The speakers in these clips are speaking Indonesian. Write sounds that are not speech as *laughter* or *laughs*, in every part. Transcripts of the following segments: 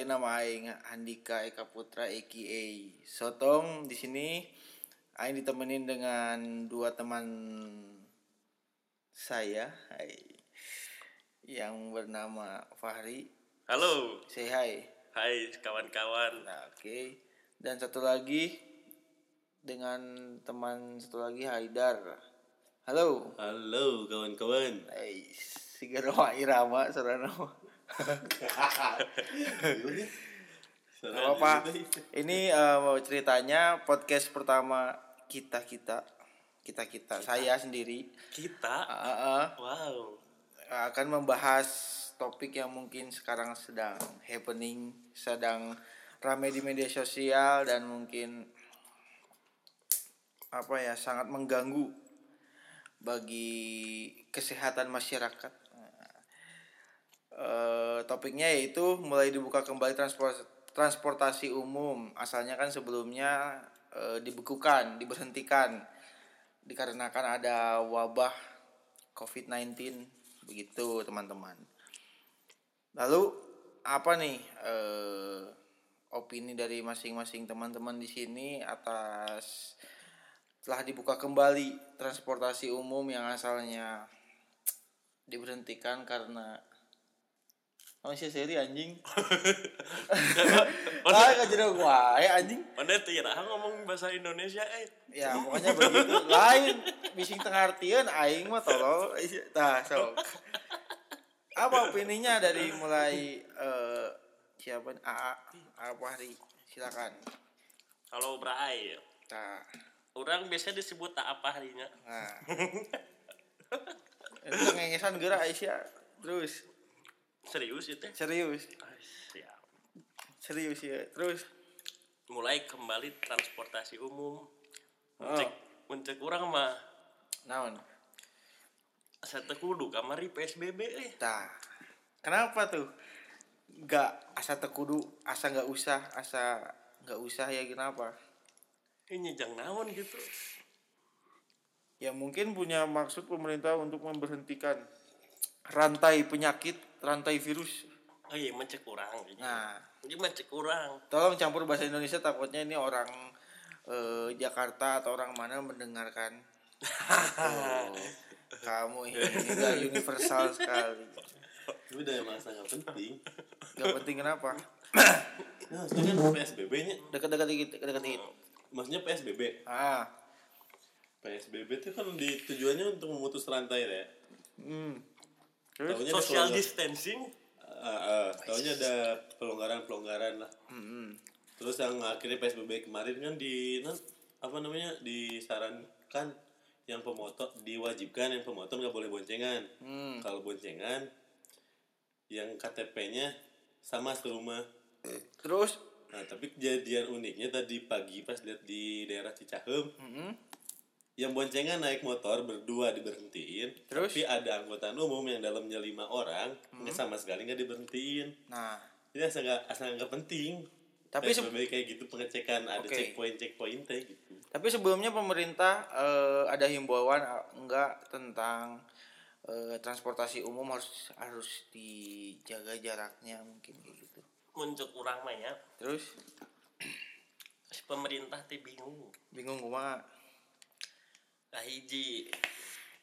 kenalin nama Aing Andika Eka Putra aka Sotong di sini Aing ditemenin dengan dua teman saya hai, yang bernama Fahri. Halo, say hi. Hai kawan-kawan. nah, oke. Dan satu lagi dengan teman satu lagi Haidar. Halo. Halo kawan-kawan. hai Sigaro Irama saudara Gak apa-apa. Ini mau ceritanya podcast pertama kita kita. Kita kita. Saya sendiri. Kita, eh, eh, wow, akan membahas topik yang mungkin sekarang sedang happening, sedang ramai di media sosial dan mungkin apa ya sangat mengganggu bagi kesehatan masyarakat. Eh, topiknya yaitu mulai dibuka kembali transport transportasi umum. Asalnya kan sebelumnya eh, dibekukan diberhentikan. Dikarenakan ada wabah COVID-19 begitu teman-teman. Lalu apa nih eh, opini dari masing-masing teman-teman di sini atas telah dibuka kembali transportasi umum yang asalnya diberhentikan karena Oh sih seri anjing. Ah gak jadi wae anjing. mana tidak ngomong bahasa Indonesia eh. Ya pokoknya begitu. Lain bising tengah artian aing mah tolol. Tah sok. Apa opininya dari mulai eh siapa AA apa hari silakan. Kalau berai, Tah. orang biasa disebut tak apa harinya. Nah. Itu ngengesan gerak Aisyah. Terus Serius itu? serius. Ah, Siap. Serius ya. Terus Mulai kembali transportasi umum. Oh. Mencek, mencek orang mah naon? satu kudu kamari PSBB eh. Tah. Kenapa tuh? Gak asa tekudu, asa nggak usah, asa nggak usah ya kenapa? Ini jangan naon gitu. Ya mungkin punya maksud pemerintah untuk memberhentikan rantai penyakit, rantai virus. Oh iya mencek orang. Gitu. Nah, Ini mencek orang. tolong campur bahasa Indonesia takutnya ini orang eh, Jakarta atau orang mana mendengarkan. *laughs* Oh, kamu ini nggak universal sekali. Itu udah emang sangat penting. Gak penting kenapa? *coughs* Nah, itu kan PSBB-nya. Dekat-dekat dikit, dekat dikit. Maksudnya PSBB. Ah, PSBB itu kan di, tujuannya untuk memutus rantai ya. hmm. Terus? Taunya Social distancing. Ah, ah, taunya ada pelonggaran-pelonggaran lah. Hmm. Terus yang akhirnya PSBB kemarin kan di apa namanya disarankan yang pemotor diwajibkan yang pemotor nggak boleh boncengan. Hmm. Kalau boncengan yang KTP-nya sama serumah. Terus? Nah, tapi kejadian uniknya tadi pagi pas lihat di daerah Cicahem, Hmm. Yang boncengan naik motor berdua diberhentiin, Terus? tapi ada angkutan umum yang dalamnya lima orang, nggak sama sekali nggak diberhentiin. Nah, Jadi asal nggak asal nggak penting. Tapi se- PSBB kayak gitu pengecekan ada Oke. checkpoint checkpoint teh gitu. tapi sebelumnya pemerintah eh, ada himbauan eh, enggak tentang eh, transportasi umum harus harus dijaga jaraknya mungkin kayak gitu. Mencek orang mah ya. Terus pemerintah teh bingung. bingung kumaha? Nah hiji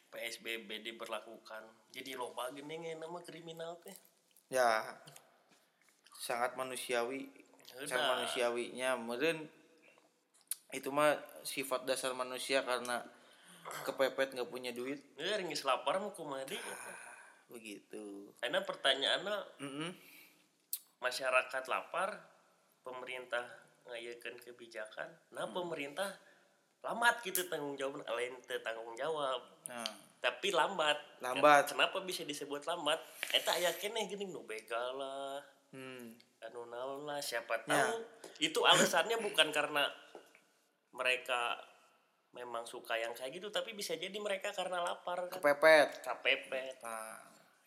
PSBB diberlakukan. Jadi loba gini nama kriminal teh. Ya sangat manusiawi, sangat Udah. manusiawinya. Mungkin itu mah sifat dasar manusia karena kepepet nggak punya duit Ya ringis lapar mau kumadi. begitu. Karena pertanyaannya Mm-mm. masyarakat lapar, pemerintah ngayakan kebijakan. Nah pemerintah lambat gitu tanggung jawab lain tanggung jawab. Nah, Tapi lambat. Lambat. Kenapa bisa disebut lambat? Eta aya keneh gini nu begal lah. hmm. anu naon lah siapa tahu Ya. itu alasannya bukan karena mereka memang suka yang kayak gitu tapi bisa jadi mereka karena lapar kan kepepet. kepepet Nah,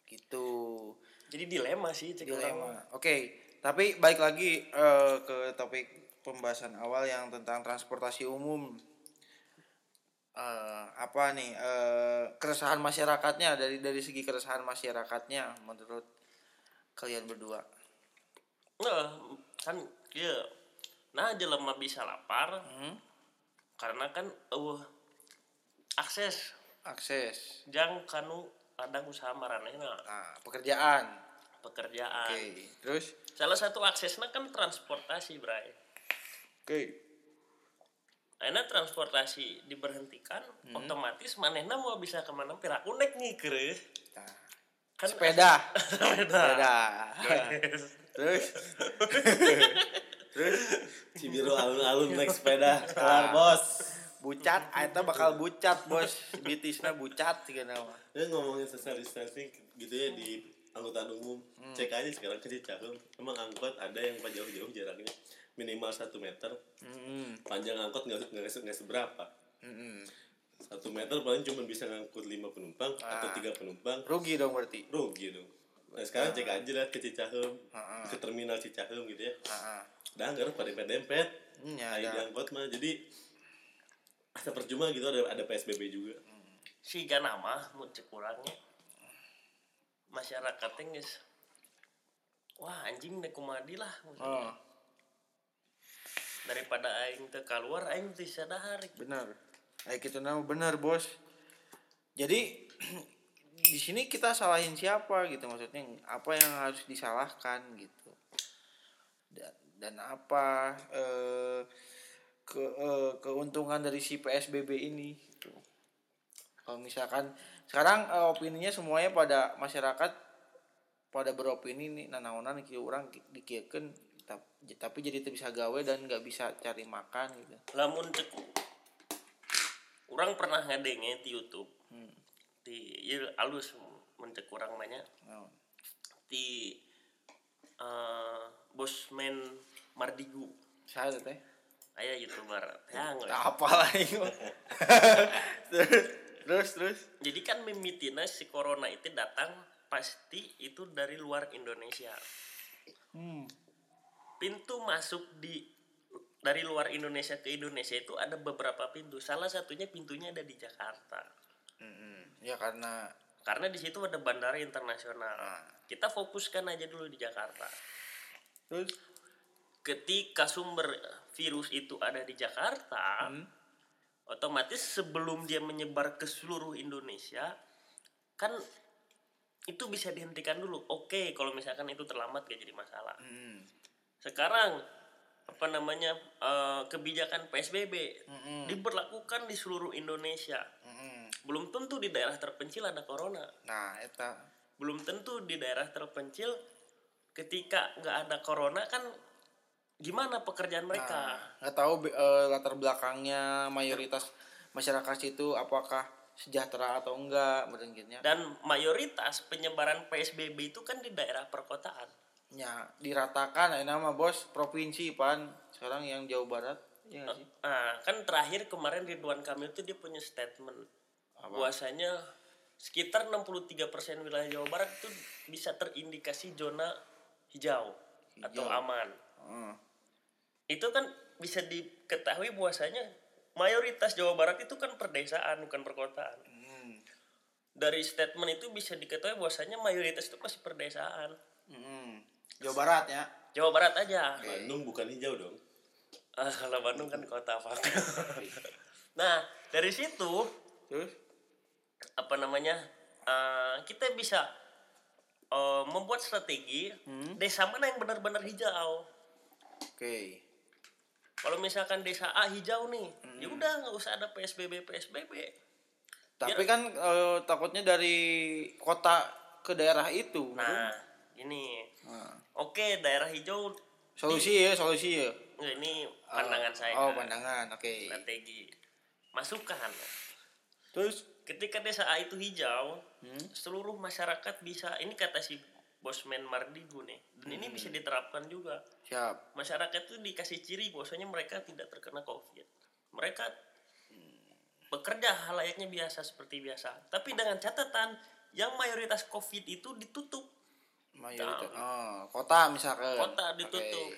gitu. jadi dilema sih dilema. Oke, tapi balik lagi eh, ke topik pembahasan awal yang tentang transportasi umum. Eh, apa nih eh, keresahan masyarakatnya dari dari segi keresahan masyarakatnya menurut kalian berdua? Nah, kan ya nah jelema bisa lapar Hmm. karena kan uh, akses. Akses. Jang kanu ada usaha maranehna. Nah pekerjaan. Pekerjaan. Oke terus? Salah satu aksesnya kan transportasi bray. Oke Enak transportasi diberhentikan, Hmm. otomatis manehna mau bisa ke mana pira unek nih kere. nah, Kan sepeda. *laughs* Sepeda. sepeda. Terus. Terus? *laughs* Cibiru alun-alun naik sepeda. Kelar bos. Bucat eta bakal bucat bos. Bitisna bucat sih nama ya ngomongin social distancing gitu ya di angkutan umum. Cek aja sekarang ke Cicahem emang angkot ada yang jauh-jauh jaraknya? Minimal satu meter. Hmm. panjang angkot nggak nggak nggak seberapa. Hmm. satu meter paling cuma bisa ngangkut lima penumpang atau Ah. tiga penumpang. Rugi dong berarti? Rugi dong. Nah sekarang cek aja lihat ke Cicahem Ah, ah. ke terminal Cicahem gitu ya. Ah, ah. dan nggak pada dempet Hmm, nah, ya, di ada. angkot mah. Jadi asa percuma gitu ada ada PSBB juga. Si nama mau cek kurangnya. Masyarakatnya guys. Wah anjing deh kumadi lah. oh Daripada aing teu keluar aing teu sadar. benar Ayo kita nama benar bos jadi *clears throat* di sini kita salahin siapa gitu maksudnya apa yang harus disalahkan gitu dan, dan apa eh, ke eh, keuntungan dari si PSBB ini gitu. kalau misalkan sekarang eh, opininya semuanya pada masyarakat pada beropini nih nanaonan kieu orang dikiekeun tapi, tapi jadi tidak bisa gawe dan nggak bisa cari makan gitu Lamun cek Orang pernah ngadenge di YouTube. Hmm. Di ieu alus mencek kurang banyak Naon? di eh, Bosman Mardigu. saya teh Aya YouTuber. Ya, apa lagi *laughs* terus terus terus Jadi kan mimitina si corona itu datang pasti itu dari luar Indonesia. hmm. Pintu masuk di dari luar Indonesia ke Indonesia itu ada beberapa pintu. Salah satunya pintunya ada di Jakarta. Mm-mm. ya karena Karena di situ ada bandara internasional. Ah. Kita fokuskan aja dulu di Jakarta. terus Ketika sumber virus itu ada di Jakarta, Hmm. Otomatis sebelum dia menyebar ke seluruh Indonesia, kan itu bisa dihentikan dulu. Oke, kalau misalkan itu terlambat gak jadi masalah. mm. Sekarang apa namanya eh, kebijakan PSBB Mm-mm. diberlakukan di seluruh Indonesia. Mm-mm. Belum tentu di daerah terpencil ada corona. nah eta Belum tentu di daerah terpencil ketika nggak ada corona kan gimana pekerjaan mereka? Nah, nggak tahu be- eh, latar belakangnya mayoritas masyarakat situ apakah sejahtera atau enggak mungkinnya Dan mayoritas penyebaran PSBB itu kan di daerah perkotaan. ya diratakan ini nama bos provinsi pan sekarang yang Jawa Barat ya sih Nah, kan terakhir kemarin Ridwan Kamil itu dia punya statement Apa? bahwasanya sekitar 63% wilayah Jawa Barat itu bisa terindikasi zona hijau, atau Hijau. aman. Hmm. Itu kan bisa diketahui bahwasanya mayoritas Jawa Barat itu kan perdesaan bukan perkotaan. Hmm. Dari statement itu bisa diketahui bahwasanya mayoritas itu masih perdesaan. Hmm. Jawa Barat ya Jawa Barat aja. Bandung bukan hijau dong Ah, kalau Bandung kan kota apa? *laughs* nah, dari situ terus apa namanya eh, kita bisa eh, membuat strategi desa mana yang benar-benar hijau oke kalau misalkan desa A hijau nih ya udah nggak usah ada psbb psbb tapi kan eh, takutnya dari kota ke daerah itu. Nah ini Nah, oke daerah hijau. Solusi ya solusi ya. Ini pandangan saya. oh pandangan oke. Strategi. Masukkan terus? Ketika desa A itu hijau Hmm. seluruh masyarakat bisa ini kata si bosman Mardigu nih. Dan ini bisa diterapkan juga. Siap. Masyarakat itu dikasih ciri bahwasanya mereka tidak terkena covid. Mereka bekerja layaknya biasa seperti biasa. Tapi dengan catatan yang mayoritas covid itu ditutup. Mayoritas. Oh, kota misalkan. Kota ditutup.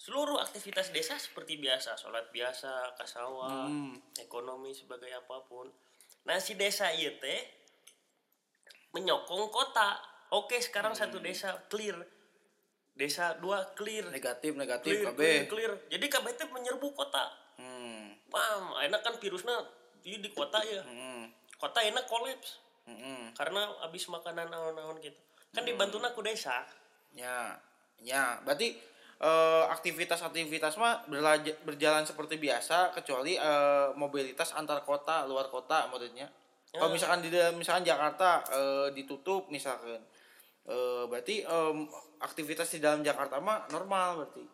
Seluruh aktivitas desa seperti biasa. Sholat biasa kasawah Hmm. ekonomi sebagai apa pun. Nah si desa teh menyokong kota oke sekarang satu Hmm. desa clear. Desa dua clear. Negatif negatif clear, KB clear, clear. jadi KB teh menyerbu kota. Hmm. Pam enak kan virusnya di, di kota ya. Hmm. Kota enak kolaps. Hmm. Karena habis makanan naon-naon gitu. Kan dibantu aku desa. Ya ya. Berarti eh, aktivitas-aktivitas mah berlaja- berjalan seperti biasa kecuali eh, mobilitas antar kota luar kota maksudnya. Kalau Ya. misalkan di misalkan Jakarta eh, ditutup misalkan eh, berarti em, aktivitas di dalam Jakarta mah normal berarti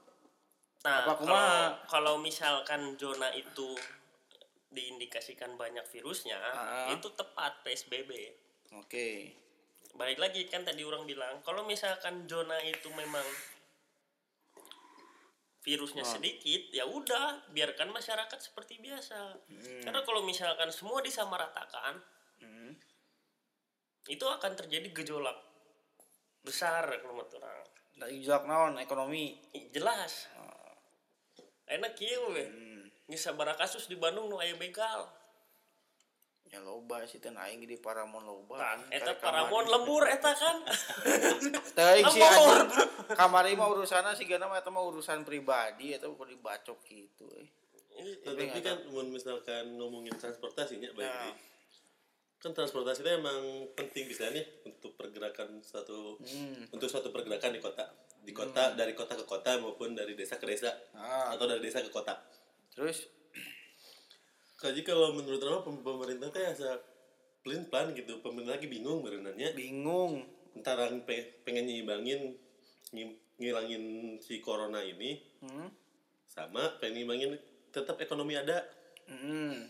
nah Apa kalau kalau misalkan zona itu diindikasikan banyak virusnya Ah. itu tepat PSBB oke balik lagi kan tadi orang bilang kalau misalkan zona itu memang virusnya Ah. sedikit ya udah biarkan masyarakat seperti biasa karena kalau misalkan semua disamaratakan Hmm. itu akan terjadi gejolak besar kalau menurut orang dari naon ekonomi jelas enak ya we hmm. Nggak sabaraha kasus di Bandung nu aya begal ya loba sih teh aing di Paramon loba Anjing, eta paramon lembur eta kan *laughs* sih Lembur. anjing. Kamari mah urusanna sih gana mah eta mah urusan pribadi eta kok dibacok gitu eh. Nah, Tapi kan mun misalkan ngomongin transportasinya baik Ya. Kan transportasi itu emang penting bisa nih untuk pergerakan satu Hmm. untuk suatu pergerakan di kota di kota dari kota ke kota maupun dari desa ke desa Ah. atau dari desa ke kota Terus Kaji kalau menurut pem- pemerintah teh asa plan plan gitu pemerintah lagi bingung berenarnya bingung. antara pe- pengen nyimbangin ngilangin si corona ini Hmm. sama pengen nyimbangin tetap ekonomi ada Hmm.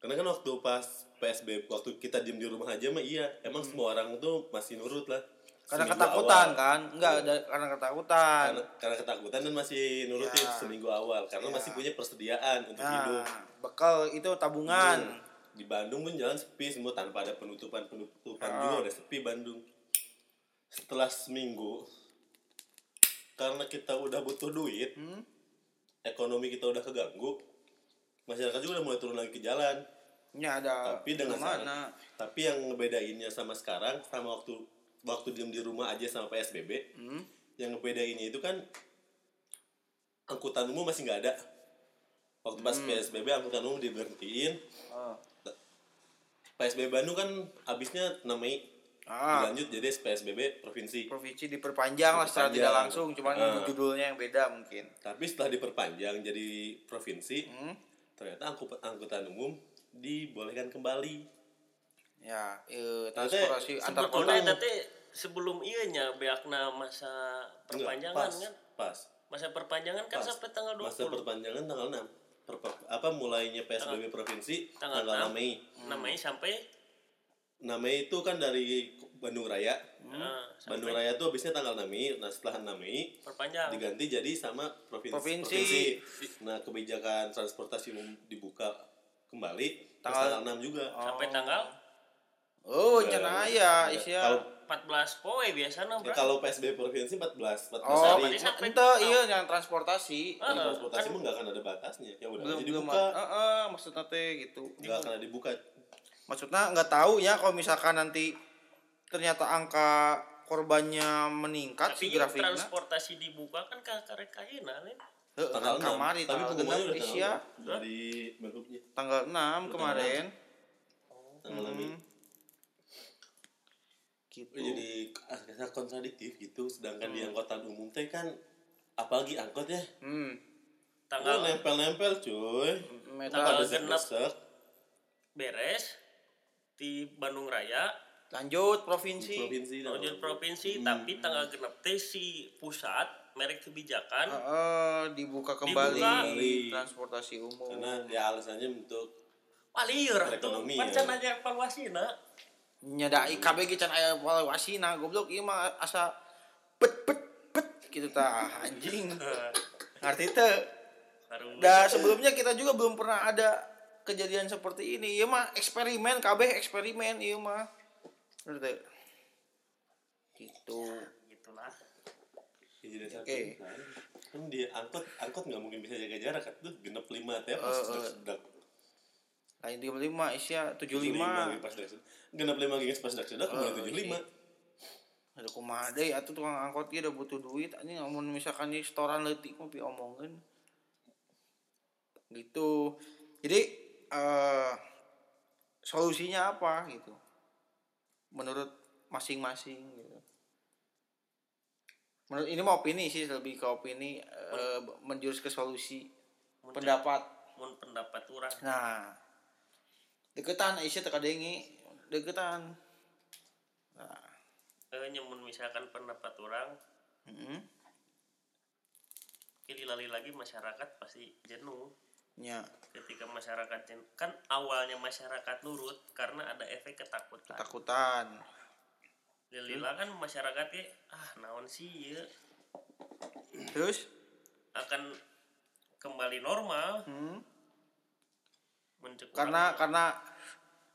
Karena kan waktu pas PSBB waktu kita diem di rumah aja mah iya emang semua orang tuh masih nurut lah Karena Seminggu ketakutan awal. kan? Enggak ada karena ketakutan. karena, karena ketakutan dan masih nurutin Ya. seminggu awal karena Ya. masih punya persediaan untuk hidup Nah, bekal itu tabungan. Hmm. di Bandung pun jalan sepi semua tanpa ada penutupan penutupan Ah. juga udah sepi Bandung setelah seminggu karena kita udah butuh duit Hmm. ekonomi kita udah keganggu masyarakat juga udah mulai turun lagi ke jalan Ini ada tapi dengan mana? tapi yang ngebedainnya sama sekarang sama waktu waktu diem di rumah aja sama PSBB Hmm. yang ngebedainnya itu kan angkutan umum masih nggak ada waktu pas Hmm. PSBB angkutan umum diberhentiin Oh. PSBB Bandung kan abisnya 6 Mei Ah, dilanjut jadi PSBB provinsi provinsi diperpanjang lah secara Diperpanjang. tidak langsung, cuman Ah. judulnya yang beda mungkin. tapi setelah diperpanjang jadi provinsi Hmm. Ternyata angkut angkutan umum dibolehkan kembali. Ya, eh, transportasi antar kota. teh sebelum iya nya beakna masa Enggak, perpanjangan pas, kan? pas. Masa perpanjangan kan Pas. sampai tanggal 20 masa perpanjangan tanggal 6 Per- apa mulainya PSBB provinsi tanggal tanggal, 6 6. Mei. 6 Mei sampai 6 Mei itu kan dari Bandung Raya nah, Bandung Raya itu habisnya tanggal 6 Mei nah setelah 6 Mei perpanjang diganti jadi sama provinsi. Provinsi. Nah, kebijakan transportasi umum dibuka kembali Tanggal- tanggal 6 juga. sampai tanggal Oh, nyana ya, Ya, isya. Kalau 14 poe biasanya ya, kalau PSBB provinsi 14 14 Oh, hari. ente iya yang transportasi. Ah, Di transportasi kan- mah nggak akan ada batasnya. Ya udah belum aja belum dibuka. Heeh, maksudnya teh gitu. Nggak akan dibuka. Maksudnya nggak tahu ya kalau misalkan nanti ternyata angka korbannya meningkat si tapi grafiknya. transportasi dibuka kan ke karekaina nih Heeh, Tanggal 6. kamari Tapi tanggal 6 udah tanggal isya. 6. Dari Menhubnya. Tanggal 6 kemarin. Tanggal 6 Mei. Hmm. Gitu. Jadi agak kontradiktif gitu. Sedangkan Hmm. di angkutan umum teh kan apalagi angkot ya. Hmm. Oh, tanggal nempel-nempel cuy. Meta Tanggal desek. beres di Bandung Raya lanjut provinsi. provinsi lanjut provinsi Hmm. tapi tanggal genep teh si pusat merek kebijakan Heeh, dibuka kembali Dibuka. transportasi umum. karena ya alasannya untuk Walieur tuh Perekonomian. pancen aja evaluasi na nyadai KBG can aya evaluasi nah goblok ieu mah asa pet pet pet gitu tah anjing. *laughs* Ngerti teu? Dah sebelumnya kita juga belum pernah ada kejadian seperti ini. Ieu mah eksperimen KB eksperimen ieu mah. Ngerti? Gitu. gitulah ya, Oke. kan dia angkot angkot nggak mungkin bisa jaga jarak kan tuh genep lima teh Eh, pas eh. sedek sedek Lain 35 Isya tujuh lima 75. lagi pas genep lima lagi pas sedek sedek Eh, mulai tujuh lima ada kumaha deui atuh tukang angkot ge udah butuh duit anjing namun misalkan di setoran leutik mah omongin gitu jadi eh solusinya apa gitu menurut masing-masing gitu. Menurut ini mau opini sih lebih ke opini eh, menjurus ke solusi Mun pendapat. mun pendapat orang nah deketan Aisyah teka dengi deketan. Nah. Eh, nyemun misalkan pendapat orang mm pilih lali lagi masyarakat pasti jenuh nya ketika masyarakat kan awalnya masyarakat nurut karena ada efek ketakutan. Ketakutan. Lila kan masyarakatnya ah naon sih ya terus? Akan kembali normal. Hmm, karena karena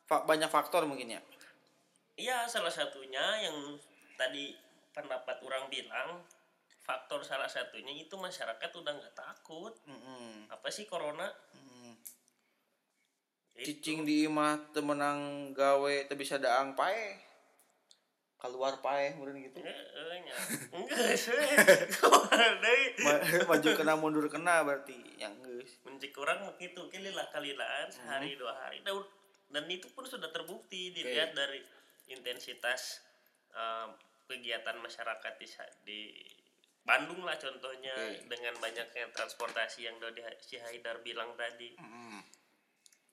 fa- banyak faktor mungkin ya? Iya salah satunya yang tadi pendapat orang bilang faktor salah satunya itu masyarakat udah nggak takut. Mm-mm. apa sih corona? Mm. Itu. cicing di imah temenang gawe teu bisa daang pae. Keluar pae meureun gitu. Enggak sih. *laughs* Maju kena mundur kena berarti. Yang geus. Mencik orang begitu kalilah kalilaan sehari dua hari. Dan, itu pun sudah terbukti dilihat dari intensitas um, kegiatan masyarakat di Bandung lah contohnya Oke. dengan banyaknya transportasi yang udah di- si Haidar bilang tadi. Mm.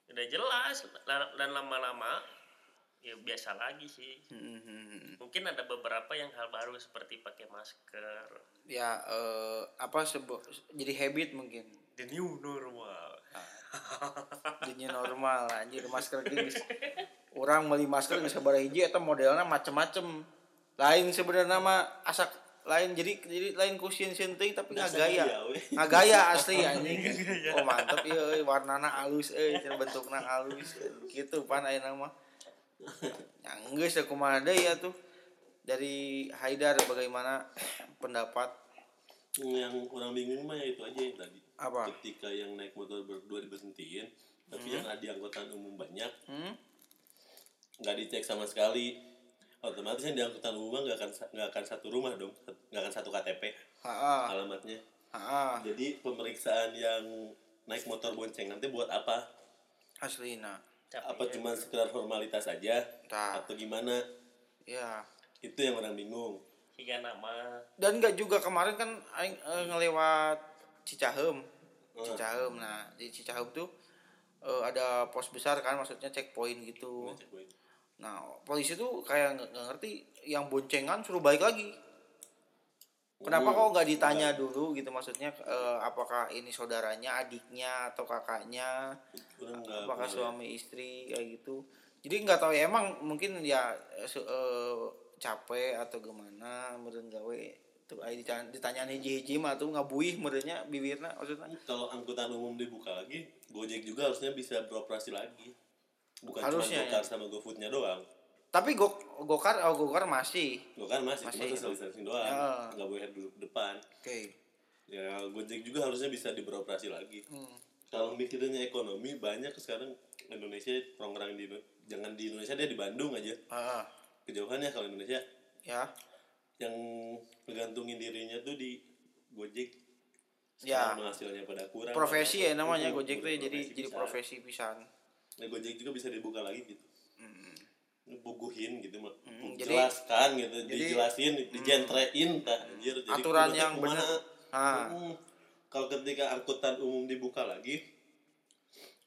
udah jelas la- dan lama-lama ya biasa lagi sih. Mm-mm. mungkin ada beberapa yang hal baru seperti pakai masker. Ya eh, apa sebo- jadi habit mungkin. The new normal. Jadi normal anjir masker geus orang beli masker geus sabaraha hiji eta modelna macem-macem. Lain sebenarnya mah asak lain jadi jadi lain ku sieun-sieun teuing tapi Dasar ngagaya dia, we. ngagaya *laughs* asli anjing. oh mantep ieu euy warnana alus euy cenah bentukna alus gitu pan ayeuna mah yang geus da kumaha deui atuh dari Haidar bagaimana *clears throat* pendapat? Yang orang bingung mah ya itu aja yang tadi. Apa? ketika yang naik motor berdua diberhentiin tapi yang ada di angkutan umum banyak hmm? nggak dicek sama sekali otomatis yang di angkutan umum nggak akan nggak akan satu rumah dong nggak akan satu KTP Heeh. alamatnya. Heeh. jadi pemeriksaan yang naik motor bonceng nanti buat apa? Aslina apa cuma sekedar formalitas saja Tah. atau gimana? Ya itu yang orang bingung. Hingga nama. Dan nggak juga kemarin kan aing eh, ngelewat Cicahem. Hmm. Cicahem nah. Di Cicahem tuh eh, ada pos besar kan maksudnya checkpoint gitu. Cek poin. Nah polisi tuh kayak nggak ngerti yang boncengan suruh balik lagi. Kenapa Oh, kok nggak ditanya dulu gitu? Maksudnya eh, apakah ini saudaranya adiknya atau kakaknya? Apakah boleh. suami istri? Kayak gitu. Jadi nggak tahu ya emang mungkin ya eh, eh, capek atau gimana meren gawe. Tuh ay ditanya, ditanyaan hiji-hiji mah tuh ngabuih merenya bibirna maksudnya. Kalau angkutan umum dibuka lagi Gojek juga harusnya bisa beroperasi lagi bukan Harusnya, cuma Gokar sama GoFoodnya doang. Tapi go gokar oh gokar masih. Gokar masih, Masih. cuma social distancing doang. Ya. nggak boleh duduk depan. Oke. Ya Gojek juga harusnya bisa diberoperasi lagi. Hmm. kalau mikirnya ekonomi banyak sekarang Indonesia orang-orang di jangan di Indonesia dia di Bandung aja. Ah, kejauhannya kalau Indonesia. Ya. Yang menggantungin dirinya tuh di Gojek. Ya. sekarang penghasilannya pada kurang. Profesi ya namanya gojek tuh jadi profesi jadi profesi pisan Nah, Gojek juga bisa dibuka lagi gitu buguhin gitu mah Hmm, jadi- jelaskan gitu jadi- dijelasin dijentrein tak anjir jadi Aturan yang bener. Ah. Hmm. kalau ketika angkutan umum dibuka lagi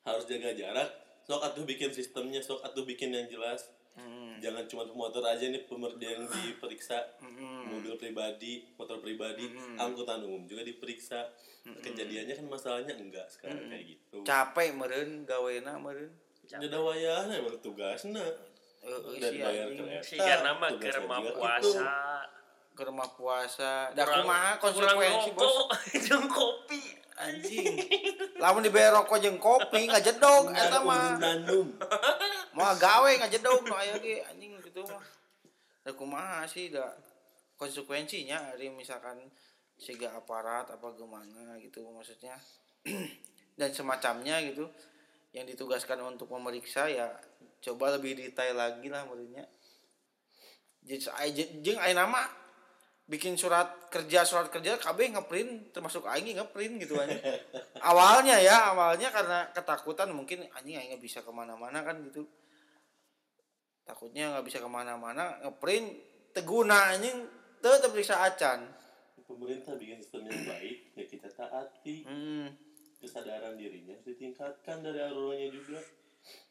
harus jaga jarak sok atuh bikin sistemnya sok atuh bikin yang jelas Hmm. jangan cuma motor aja nih pemer yang *clears throat* diperiksa Hmm. Mobil pribadi motor pribadi angkutan umum juga diperiksa. Hmm. kejadiannya kan masalahnya enggak sekarang kayak gitu. Capek meren gawena meren ada wayahna emang tugasna. Eh, eh, udah si anjing. kereta mah tugasnya kerma juga puasa. Ke rumah puasa. Dah kumaha kurang konsekuensi bos? rokok *laughs* jeung kopi. Anjing. Lamun dibayar rokok jeung kopi nggak jedog eta mah. Nanum. mau gawe nggak jedog no aya ge anjing gitu mah. Da kumaha sih da konsekuensinya hari misalkan siga aparat apa gimana gitu maksudnya *clears throat* dan semacamnya gitu yang ditugaskan untuk memeriksa ya coba lebih detail lagi lah aya jeung aya nama bikin surat kerja surat kerja KB ngeprint termasuk aing ngeprint gitu aja. *laughs* awalnya ya, awalnya karena ketakutan mungkin anjing aing nggak bisa ke mana-mana kan gitu. Takutnya nggak bisa ke mana-mana ngeprint teguna anjing tetap bisa acan. pemerintah bikin sistem yang baik ya kita taati Hmm, kesadaran dirinya ditingkatkan dari alurnya juga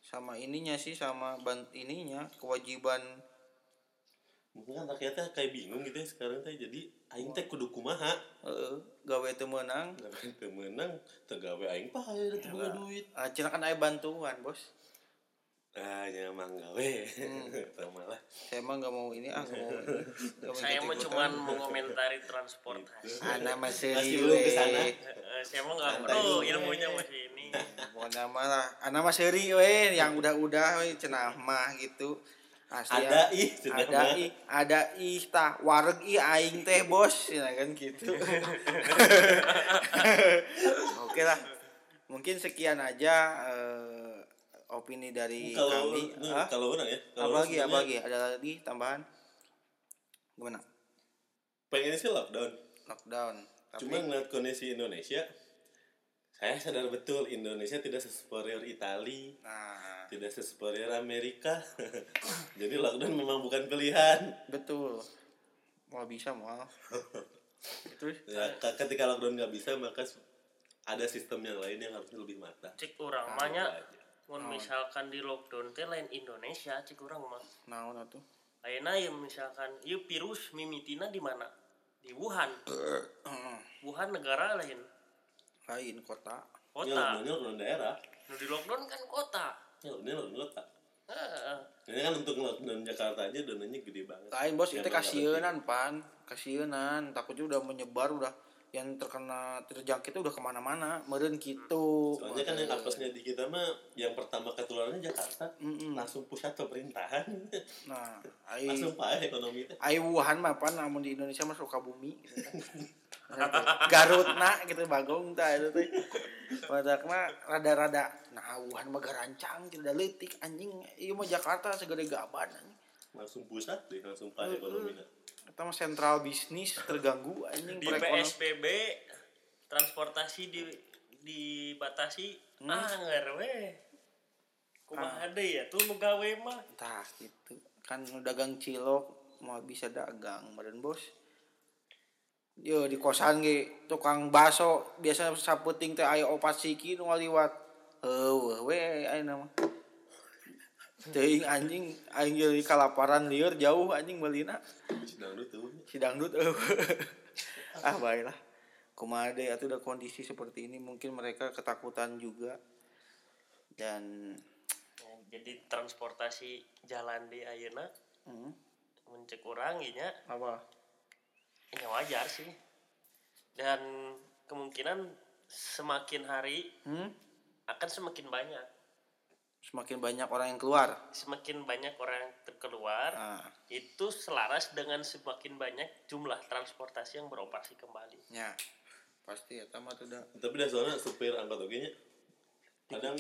sama ininya sih sama bant ininya kewajiban mungkin kan rakyatnya kayak bingung gitu ya sekarang teh jadi aing teh kudu kumaha eh gawe teu meunang. Nggak teu menang tegawe aing pae da teu boga duit Ah, cenah kan aya bantuan, Bos. Ah nyamang gawe Hmm. *laughs* Teu malah Saya emang nggak mau ini ah, mau. mau saya mah cuman mengomentari transportasi Ana masih Masih lu ke sana. Eh, saya mah nggak Santai perlu ilmunya masih ini Pokoknya mah lah. Ana mah seri we yang udah-udah we cenah mah gitu. Asli ada ya. ih cenah ada mah. ih ada ih tah wareg ih aing teh bos ya kan gitu *laughs* oke lah mungkin sekian aja eh, opini dari kalau kami. nah, Hah? kalau orang ya apa kalau orang lagi apa lagi? Ada lagi tambahan? Gimana? Pengen sih lockdown. Lockdown tapi cuma ngeliat kondisi Indonesia saya sadar betul Indonesia tidak sesuperior Itali nah. tidak sesuperior Amerika. *laughs* Jadi lockdown memang bukan pilihan. Betul. Mau bisa mau. Terus *laughs* ya, ke- ketika lockdown nggak bisa maka ada sistem yang lain yang harusnya lebih matang. Cik orang Ah, mahnya Aja. Mun misalkan di lockdown teh lain Indonesia cik orang mah. Naon atuh? Ayeuna ya misalkan ieu virus mimitina di mana? Di Wuhan. *clears throat* Wuhan negara lain. Lain kota. Ini kota lockdownnya lockdown daerah. Nu di lockdown kan kota. Ya ini lockdown kota. Heeh. ini kan untuk lockdown Jakarta aja dananya gede banget. Lain bos Ya, itu emang kasienan pan. Kasienan takutnya udah menyebar udah yang terkena terjangkit udah ke mana-mana meren gitu soalnya kan yang apesnya di kita mah yang pertama ketularannya Jakarta. Mm-mm. langsung pusat pemerintahan. Nah ai langsung pae ekonomi ai Wuhan mah pan namun di Indonesia mah suka bumi gitu kan. *laughs* Garut nak gitu bagong tah itu teh. Badak mah rada-rada nah Wuhan mah garancang tidak letik anjing. Ieu mah Jakarta segede gaban anjing. Langsung pusat deh langsung pae ekonomi mah sentral bisnis terganggu anjing di. PSBB transportasi di dibatasi Hmm. ah nggak we kumaha deui ya tuh nu gawe mah Tah gitu. Kan nu dagang cilok mau bisa dagang badan bos. Yo di kosan ge tukang baso biasa saputing teh aya opat siki nu ngaliwat. Heueuh we ayeuna mah. Teuing anjing aing jadi kalaparan lieur jauh anjing meulina. sedang tuh Si dangdut eueuh. *laughs* ah baiklah. Kumaha deui atuh udah kondisi seperti ini mungkin mereka ketakutan juga. Dan Ya, jadi transportasi jalan di ayeuna hmm, mencek urang nya apa? ya wajar sih dan kemungkinan semakin hari Hmm? akan semakin banyak Semakin banyak orang yang keluar. semakin banyak orang yang terkeluar Nah, itu selaras dengan semakin banyak jumlah transportasi yang beroperasi kembali. Ya pasti ya tamat udah tapi dah soalnya supir angkot oge nya kadang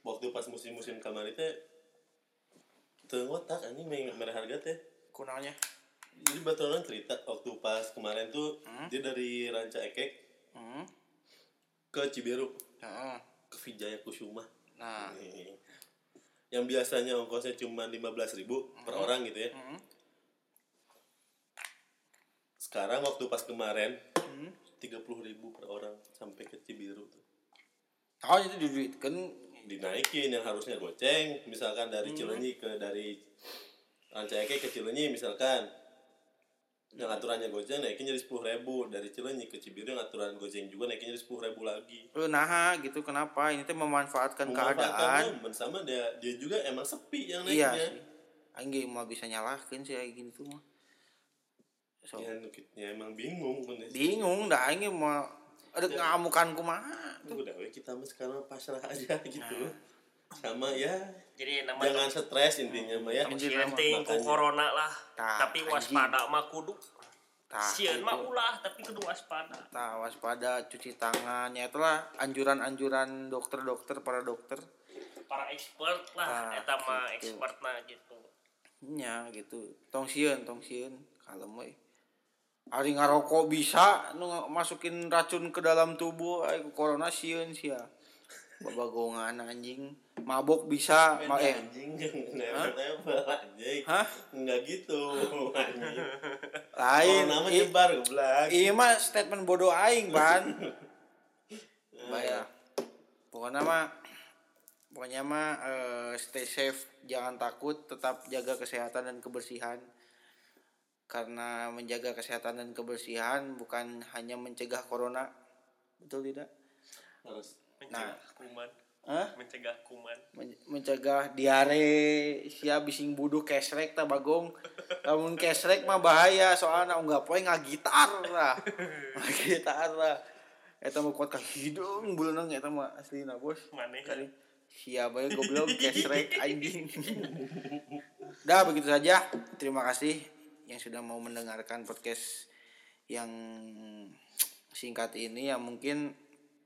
waktu pas musim-musim kamari teh teu ngotak anjing me- merah harga teh. Kunanya jadi batu orang cerita waktu pas kemarin tuh dia dari Ranca Ekek hmm. ke Cibiru. Heeh. ke Vijaya Kusuma nah. Nih. Yang biasanya ongkosnya cuma 15.000 ribu per orang gitu ya hmm. sekarang waktu pas kemarin Hmm. 30.000 ribu per orang sampai ke Cibiru tuh oh itu duit kan dinaikin yang harusnya goceng misalkan dari Hmm. Cileunyi ke dari Rancaike ke Cileunyi misalkan yang aturannya goceng naikin jadi sepuluh ribu dari Cileunyi ke Cibiru yang aturan goceng juga naikin jadi sepuluh ribu lagi. Nah gitu kenapa? Ini tuh memanfaatkan keadaan. momen sama dia dia juga emang sepi yang iya naiknya. sih. Aing ge mah bisa nyalahkeun sih kayak gini tuh mah. So. Ya, ya emang bingung kondisi bingung dah aing ge mah ada ngamukan kumaha Tuh, udah we kita sekarang pasrah aja gitu sama ya jadi namanya jangan stres intinya mah ya. Mah sieun ku corona lah. Tapi waspada mah kudu. Tah sieun mah ulah tapi kudu waspada. Nah, waspada cuci tangan. Ya itulah anjuran-anjuran dokter-dokter para dokter. Para expert lah Tah, eta mah gitu. expert nah gitu. Nya gitu. Tong sieun tong sieun kalem we ari ngarokok bisa nu masukin racun ke dalam tubuh ay corona sieun sia babagongan anjing mabok bisa ma eh anjing nempel anjing Hah? enggak gitu anjing lain oh nama nyebar goblok iya mah statement bodoh aing ban *laughs* Bayar. Pokoknya mah pokoknya mah eh, stay safe, jangan takut, tetap jaga kesehatan dan kebersihan. Karena menjaga kesehatan dan kebersihan bukan hanya mencegah corona. Betul tidak? harus mencegah kuman. Hah? mencegah kuman. Men- mencegah diare sia bising buduh kesrek ta bagong. *laughs* Lamun kesrek mah bahaya soalnya enggak poe ngagitar lah *laughs* ngagitar lah eta mah kuat ka hidung buleunang eta mah aslina bos. Maneh kali sia bae goblok *laughs* kesrek anjing. Dah begitu saja. Terima kasih yang sudah mau mendengarkan podcast yang singkat ini yang mungkin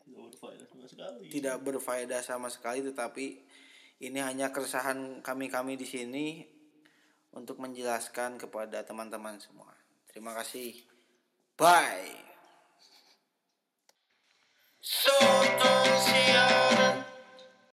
tidak berfaedah sama sekali tidak berfaedah sama sekali tetapi ini hanya keresahan kami-kami di sini untuk menjelaskan kepada teman-teman semua. Terima kasih. Bye. Soto